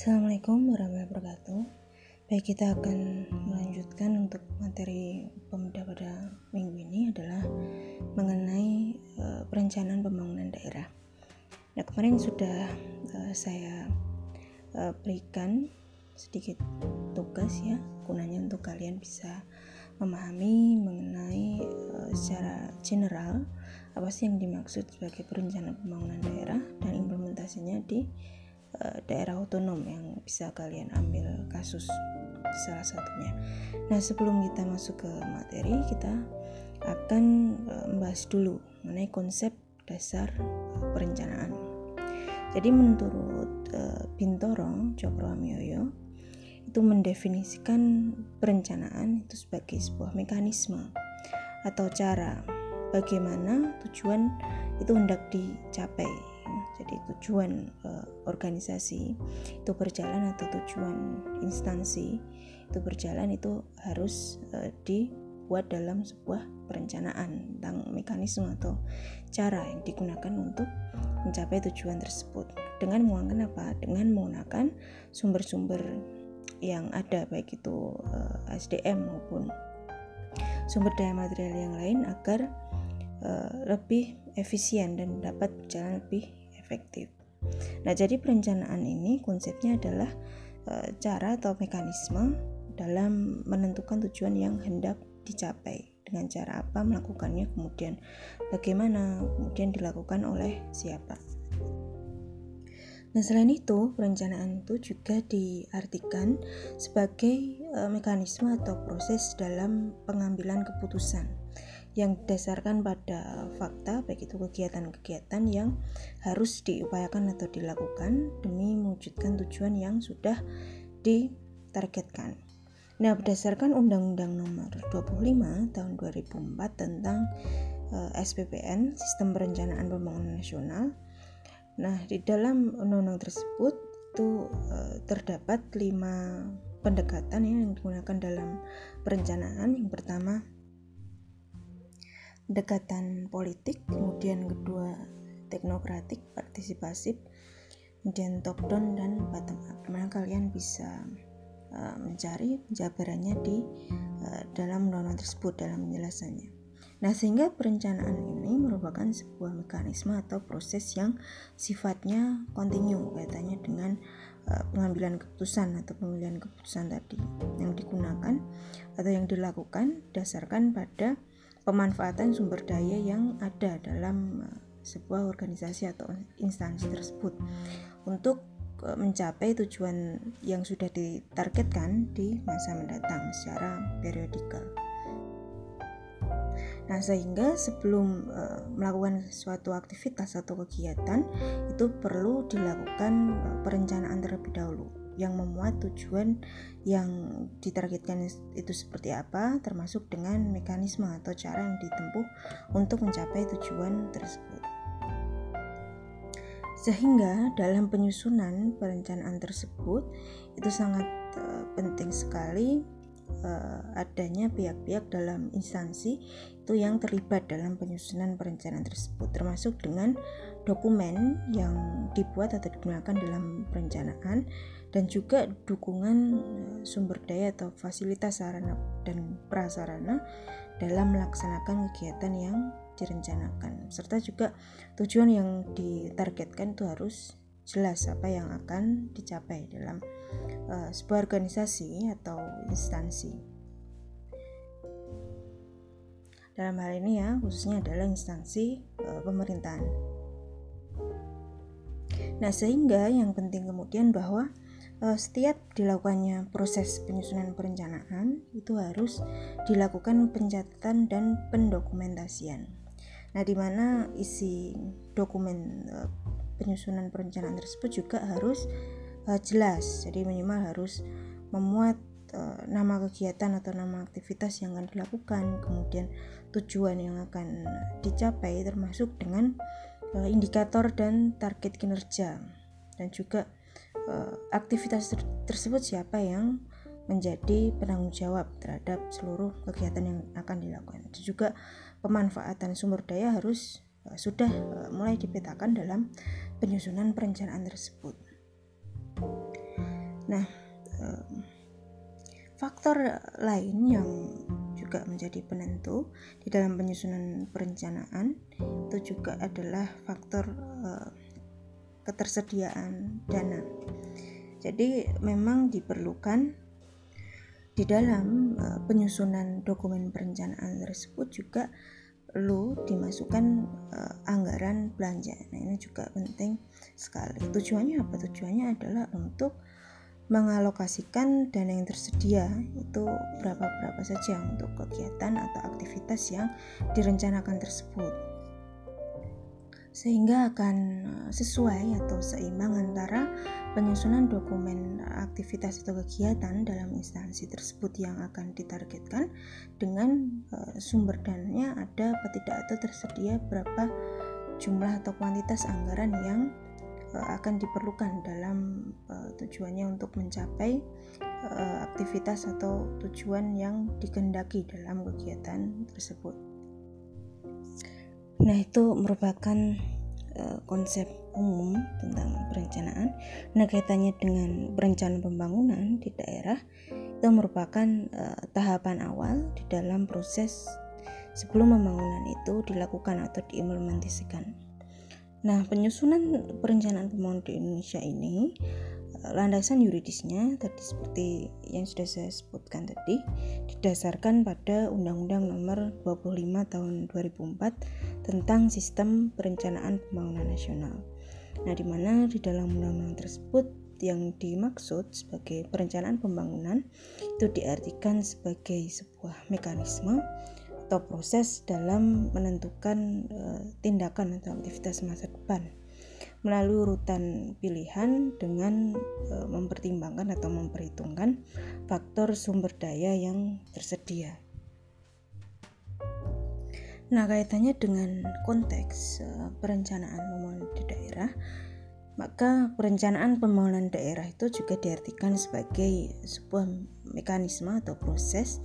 Assalamualaikum warahmatullahi wabarakatuh. Baik, kita akan melanjutkan untuk materi pemuda pada minggu ini adalah mengenai uh, perencanaan pembangunan daerah. Nah, kemarin sudah uh, saya uh, berikan sedikit tugas ya, gunanya untuk kalian bisa memahami mengenai uh, secara general apa sih yang dimaksud sebagai perencanaan pembangunan daerah dan implementasinya di daerah otonom yang bisa kalian ambil kasus salah satunya. Nah, sebelum kita masuk ke materi, kita akan uh, membahas dulu mengenai konsep dasar uh, perencanaan. Jadi menurut uh, Bintoro Cokroamioyo itu mendefinisikan perencanaan itu sebagai sebuah mekanisme atau cara bagaimana tujuan itu hendak dicapai jadi tujuan uh, organisasi itu berjalan atau tujuan instansi itu berjalan itu harus uh, dibuat dalam sebuah perencanaan tentang mekanisme atau cara yang digunakan untuk mencapai tujuan tersebut. Dengan menggunakan apa? Dengan menggunakan sumber-sumber yang ada baik itu uh, eh, SDM maupun sumber daya material yang lain agar uh, lebih efisien dan dapat berjalan lebih efektif. Nah, jadi perencanaan ini konsepnya adalah e, cara atau mekanisme dalam menentukan tujuan yang hendak dicapai dengan cara apa melakukannya kemudian bagaimana kemudian dilakukan oleh siapa. Nah, selain itu, perencanaan itu juga diartikan sebagai e, mekanisme atau proses dalam pengambilan keputusan yang didasarkan pada fakta baik itu kegiatan-kegiatan yang harus diupayakan atau dilakukan demi mewujudkan tujuan yang sudah ditargetkan. Nah, berdasarkan Undang-Undang Nomor 25 Tahun 2004 tentang uh, eh, SPPN (Sistem Perencanaan Pembangunan Nasional). Nah, di dalam undang-undang tersebut itu uh, terdapat lima pendekatan ya, yang digunakan dalam perencanaan. Yang pertama pendekatan politik, kemudian kedua teknokratik, partisipasif, kemudian top down dan bottom up. Di mana kalian bisa uh, mencari penjabarannya di uh, dalam undang-undang tersebut dalam penjelasannya. Nah, sehingga perencanaan ini merupakan sebuah mekanisme atau proses yang sifatnya kontinu kaitannya dengan uh, pengambilan keputusan atau pemilihan keputusan tadi yang digunakan atau yang dilakukan berdasarkan pada pemanfaatan sumber daya yang ada dalam eh, sebuah organisasi atau instansi tersebut untuk eh, mencapai tujuan yang sudah ditargetkan di masa mendatang secara periodikal. Nah, sehingga sebelum uh, melakukan suatu aktivitas atau kegiatan itu perlu dilakukan uh, perencanaan terlebih dahulu yang memuat tujuan yang ditargetkan itu seperti apa, termasuk dengan mekanisme atau cara yang ditempuh untuk mencapai tujuan tersebut. Sehingga dalam penyusunan perencanaan tersebut itu sangat uh, penting sekali uh, adanya pihak-pihak dalam instansi itu yang terlibat dalam penyusunan perencanaan tersebut termasuk dengan dokumen yang dibuat atau digunakan dalam perencanaan dan juga dukungan eh, sumber daya atau fasilitas sarana dan prasarana dalam melaksanakan kegiatan yang direncanakan. Serta juga tujuan yang ditargetkan itu harus jelas apa yang akan dicapai dalam uh, sebuah organisasi atau instansi. Dalam hal ini ya khususnya adalah instansi uh, pemerintahan. Nah sehingga yang penting kemudian bahwa setiap dilakukannya proses penyusunan perencanaan itu harus dilakukan pencatatan dan pendokumentasian. Nah, di mana isi dokumen uh, penyusunan perencanaan tersebut juga harus uh, jelas. Jadi minimal harus memuat nama kegiatan atau nama aktivitas yang akan dilakukan, kemudian tujuan yang akan dicapai termasuk dengan indikator dan target kinerja dan juga aktivitas ter tersebut siapa yang menjadi penanggung jawab terhadap seluruh kegiatan yang akan dilakukan. Itu juga pemanfaatan sumber daya harus uh, sudah uh, mulai dipetakan dalam penyusunan perencanaan tersebut. Nah, faktor lain yang juga menjadi penentu di dalam penyusunan perencanaan itu juga adalah faktor uh, ketersediaan dana. Jadi memang diperlukan di dalam uh, penyusunan dokumen perencanaan tersebut juga perlu dimasukkan uh, anggaran belanja. Nah, ini juga penting sekali. Tujuannya apa? Tujuannya adalah untuk mengalokasikan dana yang tersedia itu berapa-berapa saja untuk kegiatan atau aktivitas yang direncanakan tersebut sehingga akan eh, sesuai atau seimbang antara penyusunan dokumen aktivitas atau kegiatan dalam instansi tersebut yang akan ditargetkan dengan uh, sumber dananya ada atau tidak atau tersedia berapa jumlah atau kuantitas anggaran yang uh, akan diperlukan dalam tujuannya untuk mencapai aktivitas atau tujuan yang dikehendaki dalam kegiatan tersebut. Nah, itu merupakan uh, konsep umum tentang perencanaan. Nah, kaitannya dengan perencanaan pembangunan di daerah itu merupakan uh, tahapan awal di dalam proses sebelum pembangunan itu dilakukan atau diimplementasikan. Nah, penyusunan perencanaan pembangunan di Indonesia ini landasan yuridisnya tadi seperti yang sudah saya sebutkan tadi didasarkan pada Undang-Undang Nomor 25 Tahun 2004 tentang Sistem Perencanaan Pembangunan Nasional. Nah, di mana di dalam undang-undang tersebut yang dimaksud sebagai perencanaan pembangunan itu diartikan sebagai sebuah mekanisme atau proses dalam menentukan uh, tindakan atau aktivitas masa depan melalui urutan pilihan dengan e, mempertimbangkan atau memperhitungkan faktor sumber daya yang tersedia. Nah, kaitannya dengan konteks e, perencanaan pembangunan di daerah, maka perencanaan pembangunan daerah itu juga diartikan sebagai sebuah mekanisme atau proses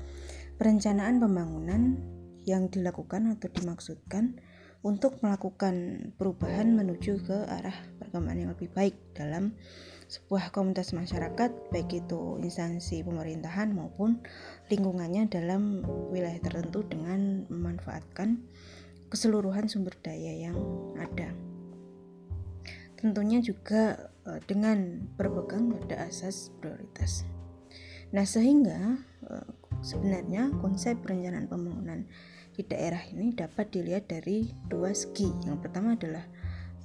perencanaan pembangunan yang dilakukan atau dimaksudkan untuk melakukan perubahan menuju ke arah perkembangan yang lebih baik dalam sebuah komunitas masyarakat baik itu instansi pemerintahan maupun lingkungannya dalam wilayah tertentu dengan memanfaatkan keseluruhan sumber daya yang ada. Tentunya juga e, dengan berpegang pada asas prioritas. Nah, sehingga e, sebenarnya konsep perencanaan pembangunan di daerah ini dapat dilihat dari dua segi. Yang pertama adalah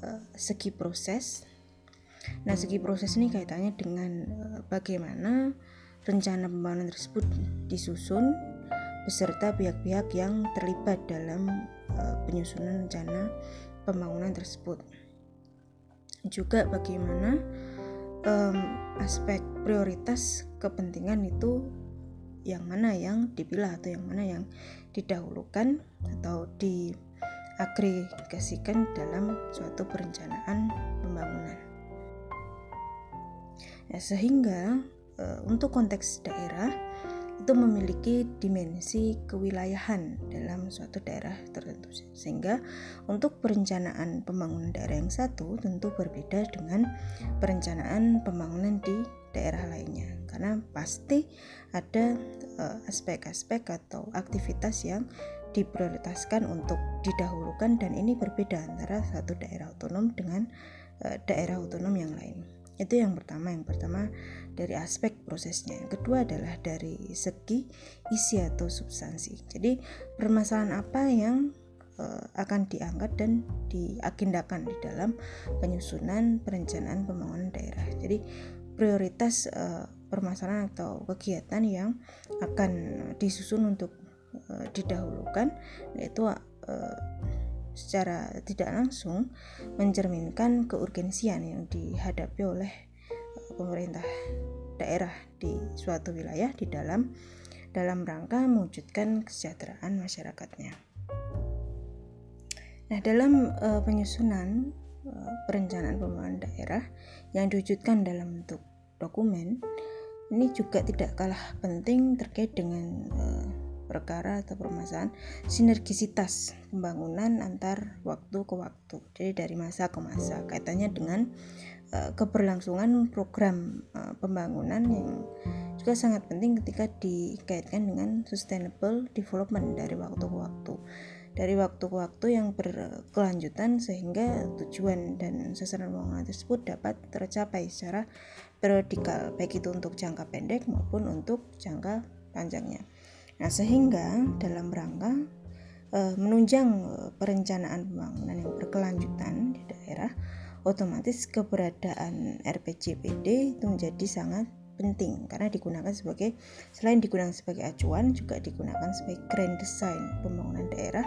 uh, segi proses. Nah, segi proses ini kaitannya dengan uh, bagaimana rencana pembangunan tersebut disusun beserta pihak-pihak yang terlibat dalam uh, penyusunan rencana pembangunan tersebut. Juga bagaimana um, aspek prioritas kepentingan itu yang mana yang dipilah atau yang mana yang didahulukan atau diagregasikan dalam suatu perencanaan pembangunan. Ya, sehingga e, untuk konteks daerah itu memiliki dimensi kewilayahan dalam suatu daerah tertentu sehingga untuk perencanaan pembangunan daerah yang satu tentu berbeda dengan perencanaan pembangunan di daerah lainnya karena pasti ada eh, aspek-aspek uh, atau aktivitas yang diprioritaskan untuk didahulukan dan ini berbeda antara satu daerah otonom dengan uh, daerah otonom yang lain. Itu yang pertama, yang pertama dari aspek prosesnya. Yang kedua adalah dari segi isi atau substansi. Jadi permasalahan apa yang uh, akan diangkat dan diagendakan di dalam penyusunan perencanaan pembangunan daerah. Jadi prioritas uh, permasalahan atau kegiatan yang akan disusun untuk uh, didahulukan yaitu uh, secara tidak langsung mencerminkan keurgensian yang dihadapi oleh uh, pemerintah daerah di suatu wilayah di dalam dalam rangka mewujudkan kesejahteraan masyarakatnya. Nah, dalam uh, penyusunan uh, perencanaan pembangunan daerah yang diwujudkan dalam bentuk dokumen ini juga tidak kalah penting terkait dengan uh, perkara atau permasalahan sinergisitas pembangunan antar waktu ke waktu. Jadi dari masa ke masa kaitannya dengan uh, keberlangsungan program uh, pembangunan yang juga sangat penting ketika dikaitkan dengan sustainable development dari waktu ke waktu dari waktu ke waktu yang berkelanjutan sehingga tujuan dan sasaran pembangunan tersebut dapat tercapai secara periodikal baik itu untuk jangka pendek maupun untuk jangka panjangnya. Nah, sehingga dalam rangka e, menunjang eh, perencanaan pembangunan yang berkelanjutan di daerah, otomatis keberadaan RPJPD itu menjadi sangat penting karena digunakan sebagai selain digunakan sebagai acuan juga digunakan sebagai grand design pembangunan daerah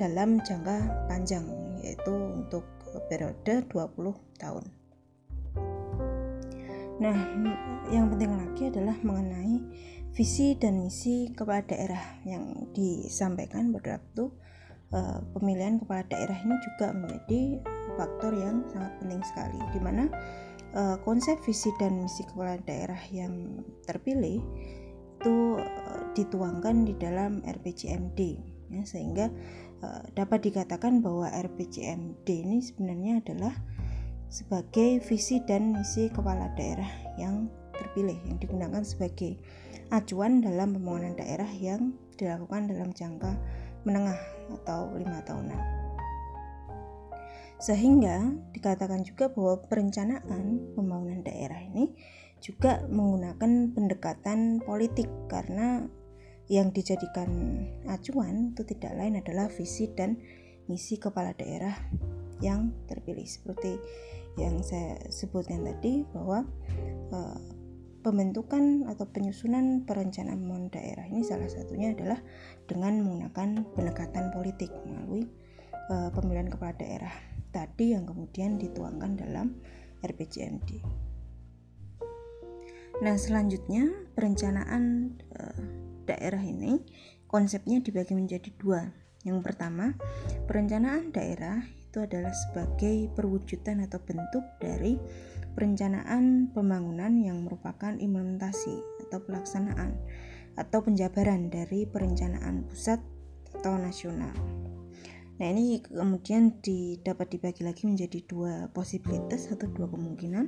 dalam jangka panjang yaitu untuk periode 20 tahun. Nah, yang penting lagi adalah mengenai visi dan misi kepala daerah yang disampaikan pada waktu uh, pemilihan kepala daerah ini juga menjadi faktor yang sangat penting sekali di mana uh, konsep visi dan misi kepala daerah yang terpilih itu uh, dituangkan di dalam RPJMD ya, sehingga uh, dapat dikatakan bahwa RPJMD ini sebenarnya adalah sebagai visi dan misi kepala daerah yang terpilih yang digunakan sebagai acuan dalam pembangunan daerah yang dilakukan dalam jangka menengah atau lima tahunan. Sehingga dikatakan juga bahwa perencanaan pembangunan daerah ini juga menggunakan pendekatan politik karena yang dijadikan acuan itu tidak lain adalah visi dan misi kepala daerah yang terpilih. Seperti yang saya sebutkan tadi bahwa e, pembentukan atau penyusunan perencanaan pembangunan daerah ini salah satunya adalah dengan menggunakan pendekatan politik melalui e, pemilihan kepala daerah tadi yang kemudian dituangkan dalam RPJMD. Nah, selanjutnya perencanaan e, daerah ini konsepnya dibagi menjadi dua. Yang pertama, perencanaan daerah itu adalah sebagai perwujudan atau bentuk dari perencanaan pembangunan yang merupakan implementasi atau pelaksanaan atau penjabaran dari perencanaan pusat atau nasional. Nah, ini kemudian di, dapat dibagi lagi menjadi dua posibilitas atau dua kemungkinan.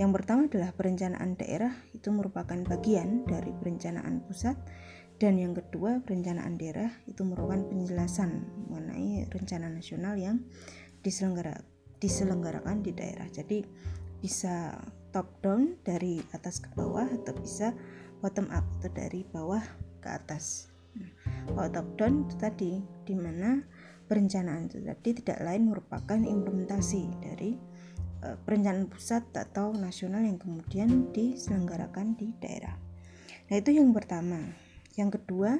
Yang pertama adalah perencanaan daerah itu merupakan bagian dari perencanaan pusat dan yang kedua perencanaan daerah itu merupakan penjelasan mengenai rencana nasional yang diselenggara, diselenggarakan di daerah. Jadi bisa top down dari atas ke bawah atau bisa bottom up atau dari bawah ke atas. Nah, kalau top down itu tadi di mana perencanaan itu tadi tidak lain merupakan implementasi dari uh, perencanaan pusat atau nasional yang kemudian diselenggarakan di daerah. Nah, itu yang pertama. Yang kedua,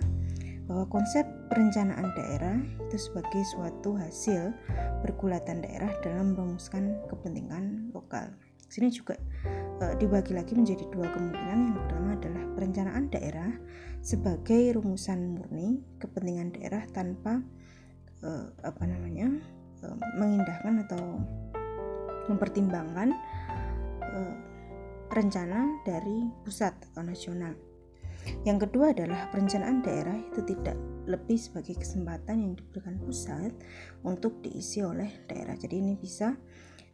bahwa konsep perencanaan daerah itu sebagai suatu hasil pergulatan daerah dalam merumuskan kepentingan lokal. Sini juga e, dibagi lagi menjadi dua kemungkinan. Yang pertama adalah perencanaan daerah sebagai rumusan murni kepentingan daerah tanpa uh, apa namanya uh, mengindahkan atau mempertimbangkan uh, rencana dari pusat atau nasional. Yang kedua adalah perencanaan daerah itu tidak lebih sebagai kesempatan yang diberikan pusat untuk diisi oleh daerah. Jadi ini bisa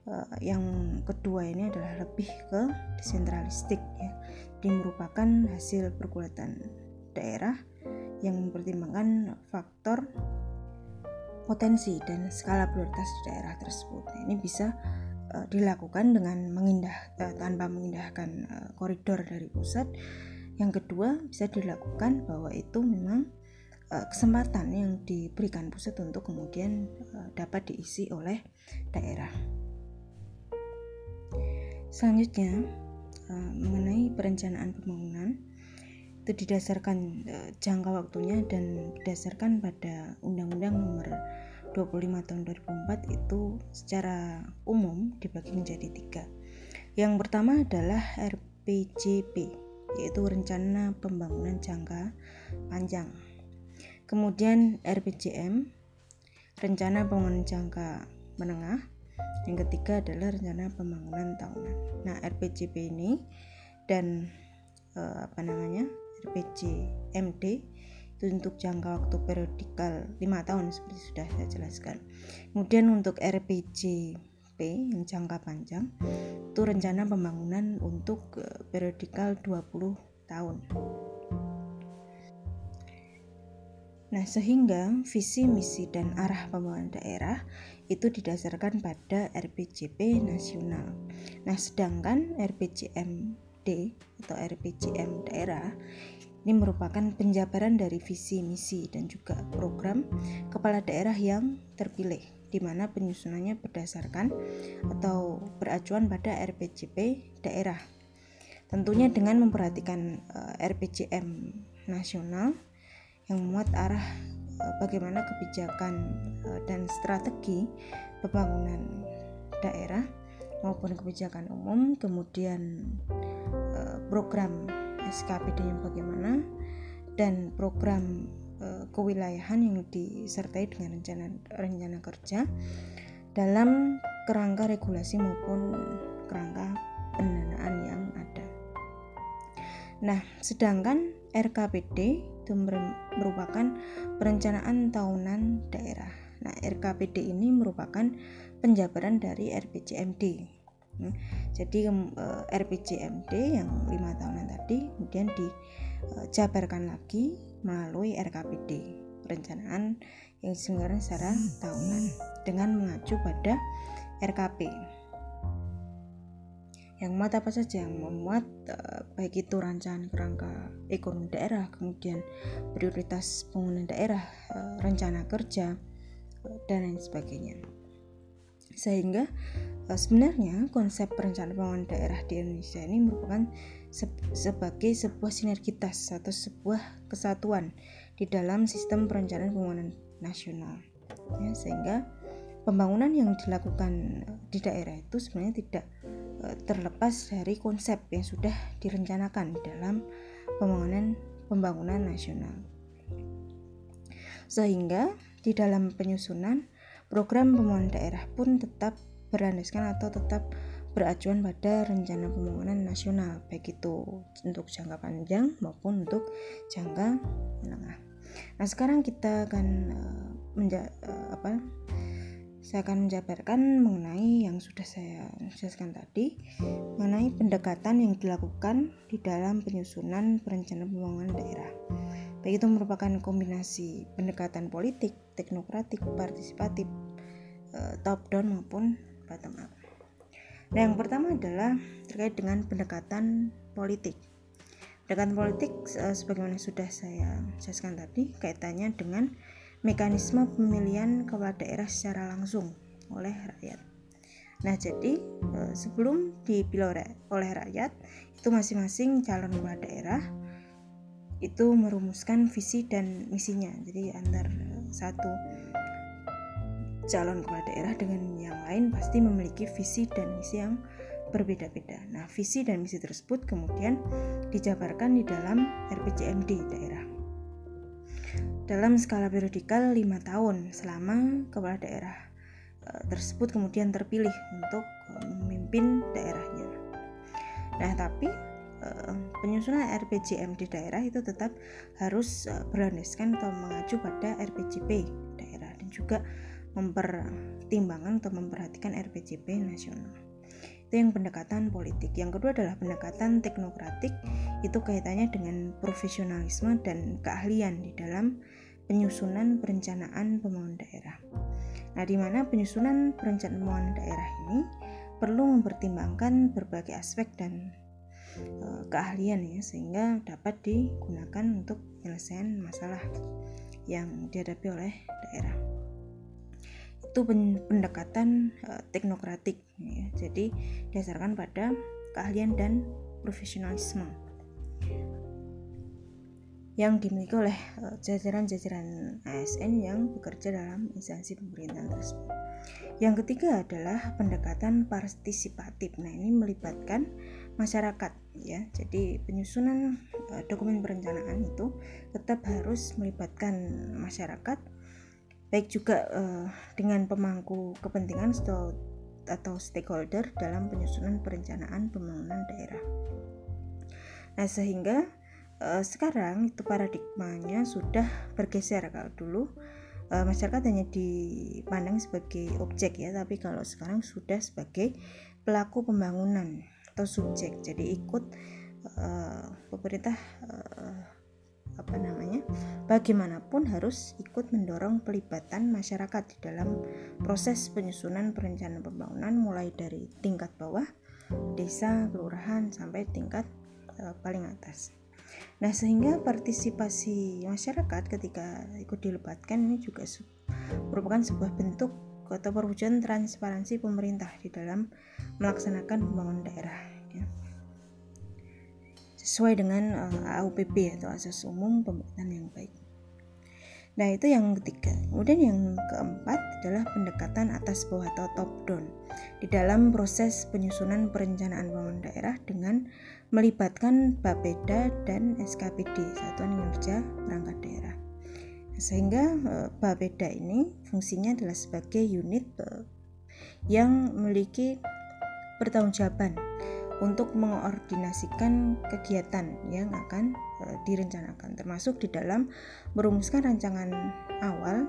uh, yang kedua ini adalah lebih ke desentralistik ya. Jadi merupakan hasil pergulatan daerah yang mempertimbangkan faktor potensi dan skala prioritas di daerah tersebut. Nah, ini bisa uh, dilakukan dengan mengindah uh, tanpa mengindahkan uh, koridor dari pusat. Yang kedua bisa dilakukan bahwa itu memang uh, kesempatan yang diberikan pusat untuk kemudian uh, dapat diisi oleh daerah. Selanjutnya uh, mengenai perencanaan pembangunan itu didasarkan uh, jangka waktunya dan didasarkan pada Undang-Undang Nomor 25 tahun 2004 itu secara umum dibagi menjadi tiga. Yang pertama adalah RPJP, yaitu Rencana Pembangunan Jangka Panjang. Kemudian RPJM, Rencana Pembangunan Jangka Menengah. Yang ketiga adalah Rencana Pembangunan Tahunan. Nah, RPJP ini dan eh, apa namanya? RPG MD itu untuk jangka waktu periodikal 5 tahun seperti sudah saya jelaskan. Kemudian untuk RPG RJP yang jangka panjang itu rencana pembangunan untuk uh, periodikal 20 tahun. Nah, sehingga visi, misi, dan arah pembangunan daerah itu didasarkan pada RPJP nasional. Nah, sedangkan RPJMD atau RPJM daerah ini merupakan penjabaran dari visi, misi, dan juga program kepala daerah yang terpilih, di mana penyusunannya berdasarkan atau beracuan pada RPJP daerah. Tentunya dengan memperhatikan eh, RPJM nasional yang memuat arah uh, bagaimana kebijakan uh, dan strategi pembangunan daerah maupun kebijakan umum, kemudian program SKPD-nya bagaimana dan program uh, kewilayahan yang disertai dengan rencana rencana kerja dalam kerangka regulasi maupun kerangka pendanaan yang ada. Nah, sedangkan RKPD itu merupakan perencanaan tahunan daerah. Nah, RKPD ini merupakan penjabaran dari RPJMD. Jadi uh, eh, RPJMD yang lima tahunan tadi kemudian dijabarkan lagi melalui RKPD perencanaan yang diselenggarakan secara tahunan dengan mengacu pada RKP yang memuat apa saja? Yang memuat uh, baik itu rancangan kerangka ekonomi daerah kemudian prioritas pembangunan daerah rencana kerja dan lain sebagainya. Sehingga Eh, sebenarnya konsep perencanaan pembangunan daerah di Indonesia ini merupakan se sebagai sebuah sinergitas atau sebuah kesatuan di dalam sistem perencanaan pembangunan nasional. Ya, sehingga pembangunan yang dilakukan eh, di daerah itu sebenarnya tidak uh, terlepas dari konsep yang sudah direncanakan di dalam pembangunan pembangunan nasional. Sehingga di dalam penyusunan program pembangunan daerah pun tetap berlandaskan atau tetap beracuan pada rencana pembangunan nasional baik itu untuk jangka panjang maupun untuk jangka menengah. Nah sekarang kita akan uh, uh, apa? Saya akan menjabarkan mengenai yang sudah saya jelaskan tadi mengenai pendekatan yang dilakukan di dalam penyusunan perencanaan pembangunan daerah. Baik itu merupakan kombinasi pendekatan politik, teknokratik, partisipatif, uh, top down maupun bottom up. Nah, yang pertama adalah terkait dengan pendekatan politik. Pendekatan politik uh, sebagaimana sudah saya jelaskan tadi kaitannya dengan mekanisme pemilihan kepala daerah secara langsung oleh rakyat. Nah, jadi uh, sebelum dipilih oleh rakyat, itu masing-masing calon kepala daerah itu merumuskan visi dan misinya. Jadi antar satu calon kepala daerah dengan yang lain pasti memiliki visi dan misi yang berbeda-beda. Nah, visi dan misi tersebut kemudian dijabarkan di dalam RPJMD daerah. Dalam skala periodikal 5 tahun selama kepala daerah e, tersebut kemudian terpilih untuk e, memimpin daerahnya. Nah, tapi e, penyusunan RPJMD daerah itu tetap harus berlandaskan atau mengacu pada RPJP daerah dan juga mempertimbangkan atau memperhatikan RPJP nasional. Itu yang pendekatan politik. Yang kedua adalah pendekatan teknokratik. Itu kaitannya dengan profesionalisme dan keahlian di dalam penyusunan perencanaan pembangunan daerah. Nah, di mana penyusunan perencanaan daerah ini perlu mempertimbangkan berbagai aspek dan e, keahlian ya sehingga dapat digunakan untuk penyelesaian masalah yang dihadapi oleh daerah itu pendekatan uh, teknokratik ya. jadi dasarkan pada keahlian dan profesionalisme yang dimiliki oleh uh, jajaran-jajaran ASN yang bekerja dalam instansi pemerintahan tersebut. Yang ketiga adalah pendekatan partisipatif. Nah, ini melibatkan masyarakat ya. Jadi penyusunan uh, dokumen perencanaan itu tetap harus melibatkan masyarakat baik juga uh, dengan pemangku kepentingan atau stakeholder dalam penyusunan perencanaan pembangunan daerah. Nah, sehingga uh, sekarang itu paradigmanya sudah bergeser kalau dulu uh, masyarakat hanya dipandang sebagai objek ya tapi kalau sekarang sudah sebagai pelaku pembangunan atau subjek jadi ikut uh, pemerintah uh, apa namanya bagaimanapun harus ikut mendorong pelibatan masyarakat di dalam proses penyusunan perencanaan pembangunan mulai dari tingkat bawah desa kelurahan sampai tingkat uh, paling atas Nah, sehingga partisipasi masyarakat ketika ikut dilibatkan ini juga merupakan sebuah bentuk atau perwujudan transparansi pemerintah di dalam melaksanakan pembangunan daerah ya. Sesuai dengan uh, eh, AUPB atau asas umum pemerintahan yang baik. Nah, itu yang ketiga. Kemudian yang keempat adalah pendekatan atas bawah atau top down di dalam proses penyusunan perencanaan pembangunan daerah dengan melibatkan Bapeda dan SKPD Satuan Kinerja Perangkat Daerah. Sehingga eh, Bapeda ini fungsinya adalah sebagai unit eh, yang memiliki pertanggungjawaban untuk mengordinasikan kegiatan yang akan e, direncanakan termasuk di dalam merumuskan rancangan awal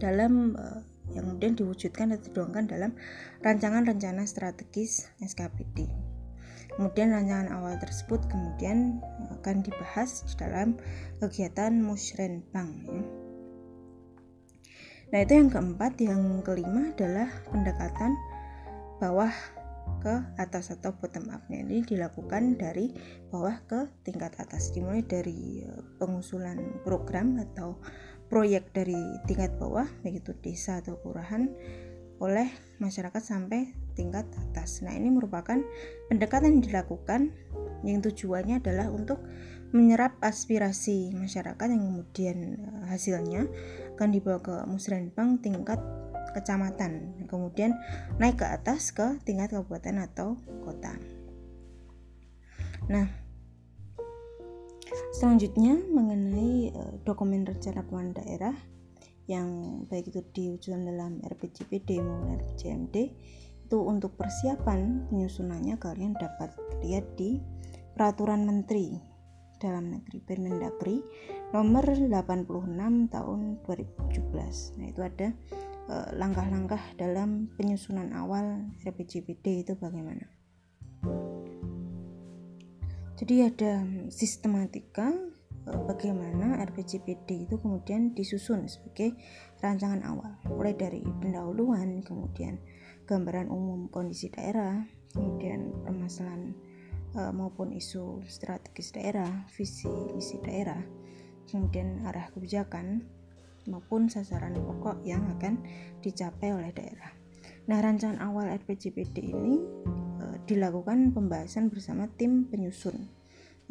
dalam e, yang kemudian diwujudkan atau dituangkan dalam rancangan rencana strategis SKPD. Kemudian rancangan awal tersebut kemudian akan dibahas di dalam kegiatan musrenbang ya. Nah, itu yang keempat, yang kelima adalah pendekatan bawah ke atas atau bottom up ini dilakukan dari bawah ke tingkat atas dimulai dari eh, pengusulan program atau proyek dari tingkat bawah baik itu desa atau kelurahan oleh masyarakat sampai tingkat atas. Nah, ini merupakan pendekatan yang dilakukan yang tujuannya adalah untuk menyerap aspirasi masyarakat yang kemudian eh, hasilnya akan dibawa ke musrenbang tingkat kecamatan. Kemudian naik ke atas ke tingkat kabupaten atau kota. Nah selanjutnya mengenai uh, dokumen rencana pembangunan daerah yang baik itu diwujudkan dalam RPJPD maupun RPJMD itu untuk persiapan penyusunannya kalian dapat lihat di peraturan menteri dalam negeri Permendagri nomor 86 tahun 2017 nah itu ada Eh, langkah-langkah dalam penyusunan awal RPJPD itu bagaimana. Jadi ada sistematika eh, bagaimana RPJPD itu kemudian disusun sebagai rancangan awal, mulai dari pendahuluan, kemudian gambaran umum kondisi daerah, kemudian permasalahan uh, maupun isu strategis daerah, visi misi daerah, kemudian arah kebijakan, maupun sasaran pokok yang akan dicapai oleh daerah. Nah, rancangan awal RPJPD ini e, dilakukan pembahasan bersama tim penyusun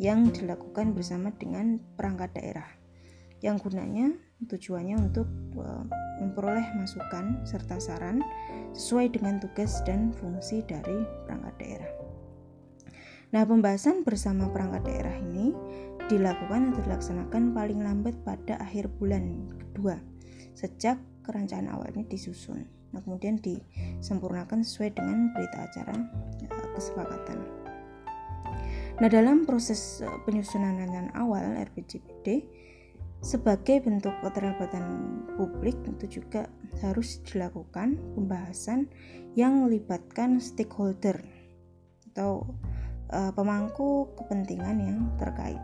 yang dilakukan bersama dengan perangkat daerah. Yang gunanya tujuannya untuk e, memperoleh masukan serta saran sesuai dengan tugas dan fungsi dari perangkat daerah. Nah, pembahasan bersama perangkat daerah ini dilakukan atau dilaksanakan paling lambat pada akhir bulan kedua sejak kerancangan awalnya disusun. Nah, kemudian disempurnakan sesuai dengan berita acara eh, kesepakatan. Nah, dalam proses eh, penyusunan rancangan awal RPJPD sebagai bentuk keterlibatan publik itu juga harus dilakukan pembahasan yang melibatkan stakeholder atau uh, pemangku kepentingan yang terkait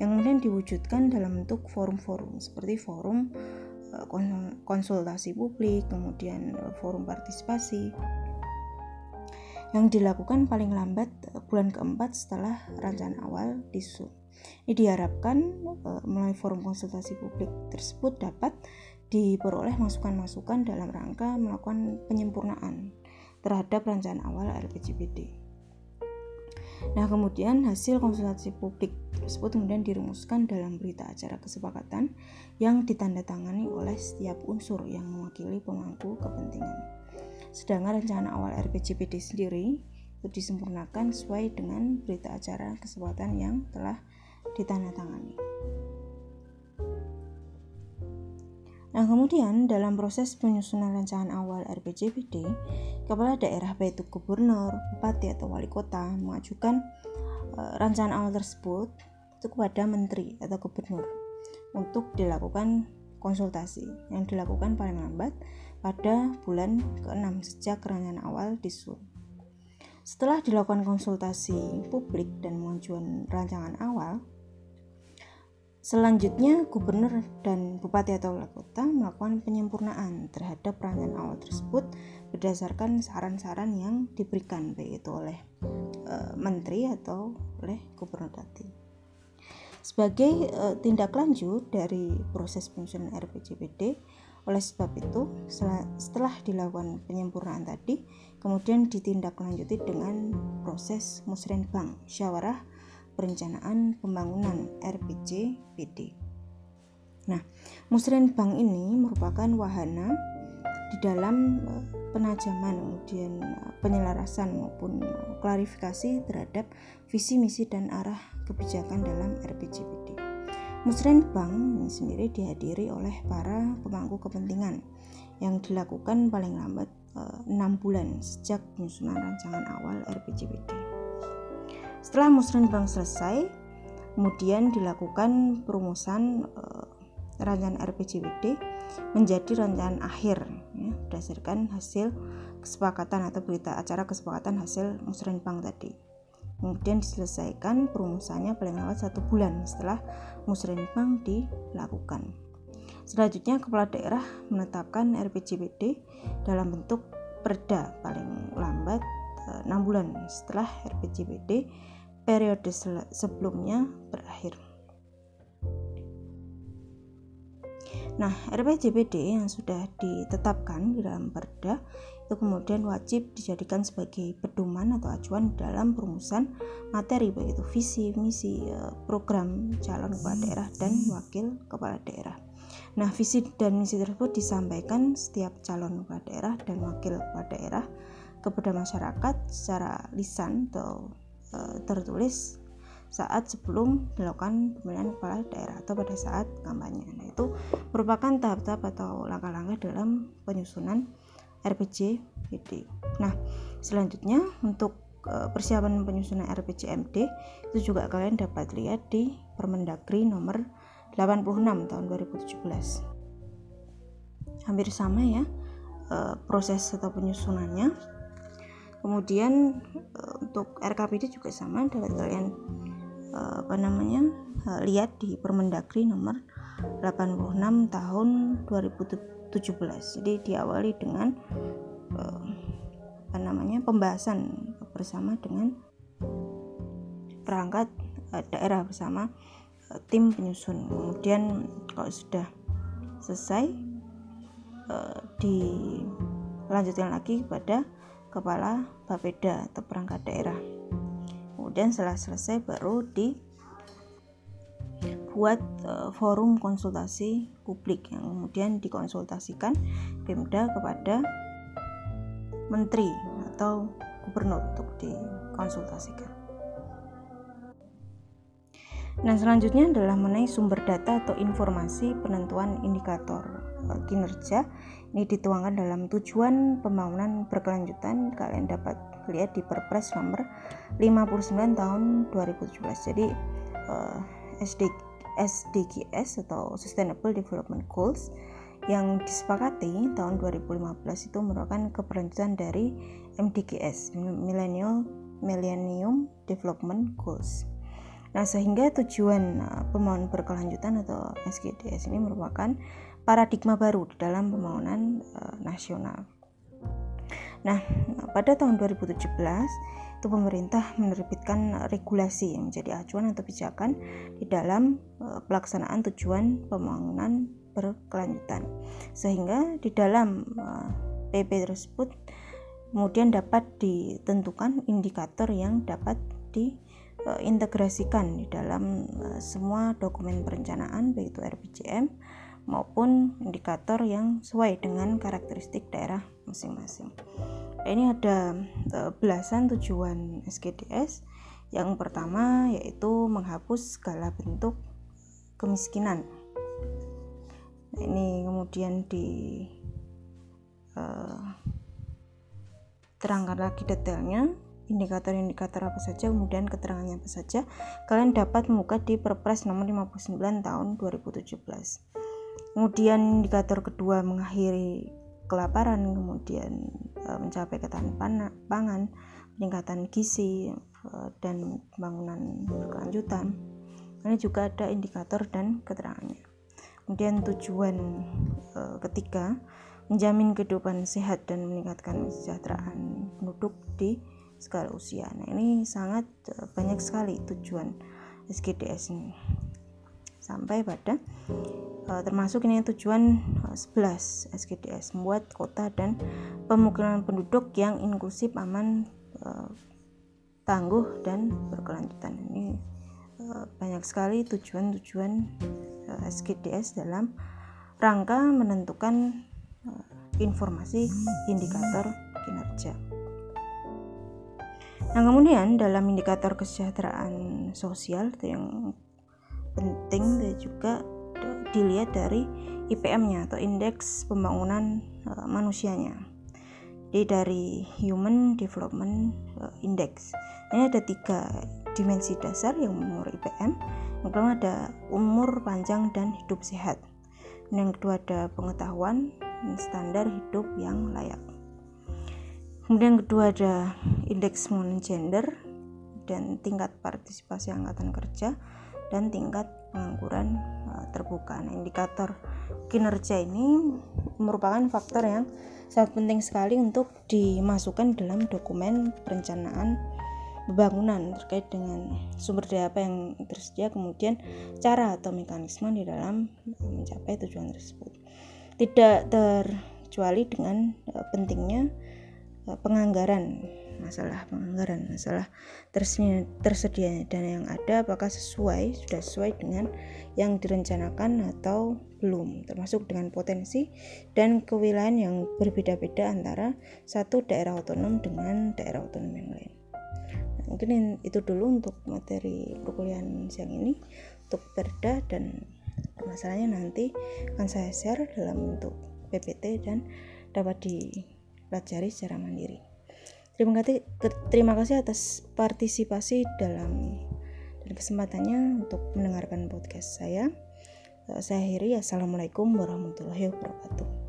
yang kemudian diwujudkan dalam bentuk forum-forum seperti forum eh, konsultasi publik, kemudian eh, forum partisipasi yang dilakukan paling lambat eh, bulan keempat setelah rancangan awal disusun. Ini diharapkan melalui forum konsultasi publik tersebut dapat diperoleh masukan-masukan dalam rangka melakukan penyempurnaan terhadap rancangan awal RPJPD. Nah, kemudian hasil konsultasi publik tersebut kemudian dirumuskan dalam berita acara kesepakatan yang ditandatangani oleh setiap unsur yang mewakili pemangku kepentingan. Sedangkan rencana awal RPJPD sendiri itu disempurnakan sesuai dengan berita acara kesepakatan yang telah ditandatangani. Nah, kemudian dalam proses penyusunan rancangan awal RPJPD, kepala daerah baik itu gubernur, bupati atau wali kota mengajukan e, rancangan awal tersebut itu kepada menteri atau gubernur untuk dilakukan konsultasi yang dilakukan paling lambat pada bulan ke-6 sejak rencanaan awal disusun. Setelah dilakukan konsultasi publik dan pengajuan rancangan awal, Selanjutnya, gubernur dan bupati atau wali kota melakukan penyempurnaan terhadap rancangan awal tersebut berdasarkan saran-saran yang diberikan baik itu oleh e, menteri atau oleh gubernur tadi. Sebagai e, tindak lanjut dari proses penyusunan RPJPD, oleh sebab itu setelah, setelah dilakukan penyempurnaan tadi, kemudian ditindaklanjuti dengan proses musrenbang, syawarah Perencanaan Pembangunan RPJ PD. Nah, musrenbang ini merupakan wahana di dalam eh, penajaman kemudian eh, penyelarasan maupun eh, klarifikasi terhadap visi misi dan arah kebijakan dalam RPJPD. Musrenbang ini sendiri dihadiri oleh para pemangku kepentingan yang dilakukan paling lambat enam bulan sejak penyusunan rancangan awal RPJPD. Setelah musrenbang selesai, kemudian dilakukan perumusan uh, rancangan RPJWD menjadi rancangan akhir ya, berdasarkan hasil kesepakatan atau berita acara kesepakatan hasil musrenbang tadi. Kemudian diselesaikan perumusannya paling lambat satu bulan setelah musrenbang dilakukan. Selanjutnya kepala daerah menetapkan RPJPD dalam bentuk perda paling lambat 6 eh, bulan setelah RPJPD periode sebelumnya berakhir. Nah, RPJPD yang sudah ditetapkan di dalam Perda itu kemudian wajib dijadikan sebagai pedoman atau acuan dalam perumusan materi baik itu visi, misi, eh, program calon kepala daerah dan wakil kepala daerah. Nah, visi dan misi tersebut disampaikan setiap calon kepala daerah dan wakil kepala daerah kepada masyarakat secara lisan atau Eh, tertulis saat sebelum dilakukan pemilihan kepala daerah atau pada saat kampanye. Nah, itu merupakan tahap-tahap atau langkah-langkah dalam penyusunan RPJMD. Nah, selanjutnya untuk eh, persiapan penyusunan RPJMD itu juga kalian dapat lihat di Permendagri nomor 86 tahun 2017. Hampir sama ya eh, proses atau penyusunannya kemudian uh, untuk RKPD juga sama dapat kalian uh, apa namanya uh, lihat di Permendagri nomor 86 tahun 2017 jadi diawali dengan apa namanya pembahasan bersama dengan perangkat daerah bersama tim penyusun. Kemudian kalau sudah selesai dilanjutkan lagi kepada kepala Bapeda atau perangkat daerah. Kemudian setelah selesai baru dibuat uh, forum konsultasi publik yang kemudian dikonsultasikan Pemda kepada menteri atau gubernur untuk dikonsultasikan. Nah, selanjutnya adalah mengenai sumber data atau informasi penentuan indikator eh, kinerja. Ini dituangkan dalam tujuan pembangunan berkelanjutan. Kalian dapat lihat di Perpres nomor 59 tahun 2017 jadi eh, SD, SDGs atau Sustainable Development Goals yang disepakati tahun 2015 itu merupakan keberlanjutan dari MDGs Millennium Development Goals. Nah, sehingga tujuan uh, pembangunan berkelanjutan atau SGDS ini merupakan paradigma baru di dalam pembangunan uh, nasional. Nah, pada tahun 2017 itu pemerintah menerbitkan regulasi yang menjadi acuan atau pijakan di dalam uh, pelaksanaan tujuan pembangunan berkelanjutan. Sehingga di dalam PP tersebut kemudian dapat ditentukan indikator yang dapat diintegrasikan di dalam semua dokumen perencanaan baik itu RPJM maupun indikator yang sesuai dengan karakteristik daerah masing-masing. Ini ada e, belasan tujuan SGDS. Yang pertama yaitu menghapus segala bentuk kemiskinan. Nah, ini kemudian di uh, terangkan lagi detailnya indikator-indikator apa saja kemudian keterangannya apa saja kalian dapat membuka di Perpres nomor 59 tahun 2017 kemudian indikator kedua mengakhiri kelaparan kemudian uh, mencapai ketahanan pangan peningkatan gizi uh, dan pembangunan berkelanjutan ini juga ada indikator dan keterangannya. Kemudian tujuan uh, ketiga menjamin kehidupan sehat dan meningkatkan kesejahteraan penduduk di skala usia. Nah, ini sangat eh, banyak sekali tujuan SGDS ini. Sampai pada uh, termasuk ini tujuan uh, 11 SGDS membuat kota dan pemukiman penduduk yang inklusif, aman, uh, tangguh dan berkelanjutan. Ini banyak sekali tujuan-tujuan SGDS dalam rangka menentukan informasi indikator kinerja. Nah, kemudian dalam indikator kesejahteraan sosial yang penting dan juga dilihat dari IPM-nya atau indeks pembangunan uh, manusianya. Jadi dari Human Development uh, Index. Ini ada tiga dimensi dasar yang umur IPM. Yang pertama ada umur panjang dan hidup sehat. Dan yang kedua ada pengetahuan standar hidup yang layak. Kemudian kedua ada indeks gender dan tingkat partisipasi angkatan kerja dan tingkat pengangguran uh, terbuka. Nah, indikator kinerja ini merupakan faktor yang sangat penting sekali untuk dimasukkan dalam dokumen perencanaan pembangunan terkait dengan sumber daya apa yang tersedia kemudian cara atau mekanisme di dalam mencapai tujuan tersebut tidak terkecuali dengan uh, pentingnya penganggaran masalah penganggaran masalah tersedia, tersedia dan yang ada apakah sesuai sudah sesuai dengan yang direncanakan atau belum termasuk dengan potensi dan kewilayahan yang berbeda-beda antara satu daerah otonom dengan daerah otonom yang lain. Nah, mungkin itu dulu untuk materi perkuliahan siang ini. Untuk perda dan masalahnya nanti akan saya share dalam bentuk PPT dan dapat dipelajari secara mandiri. Terima kasih, terima kasih atas partisipasi dalam dan kesempatannya untuk mendengarkan podcast saya. Saya akhiri. Assalamualaikum warahmatullahi wabarakatuh.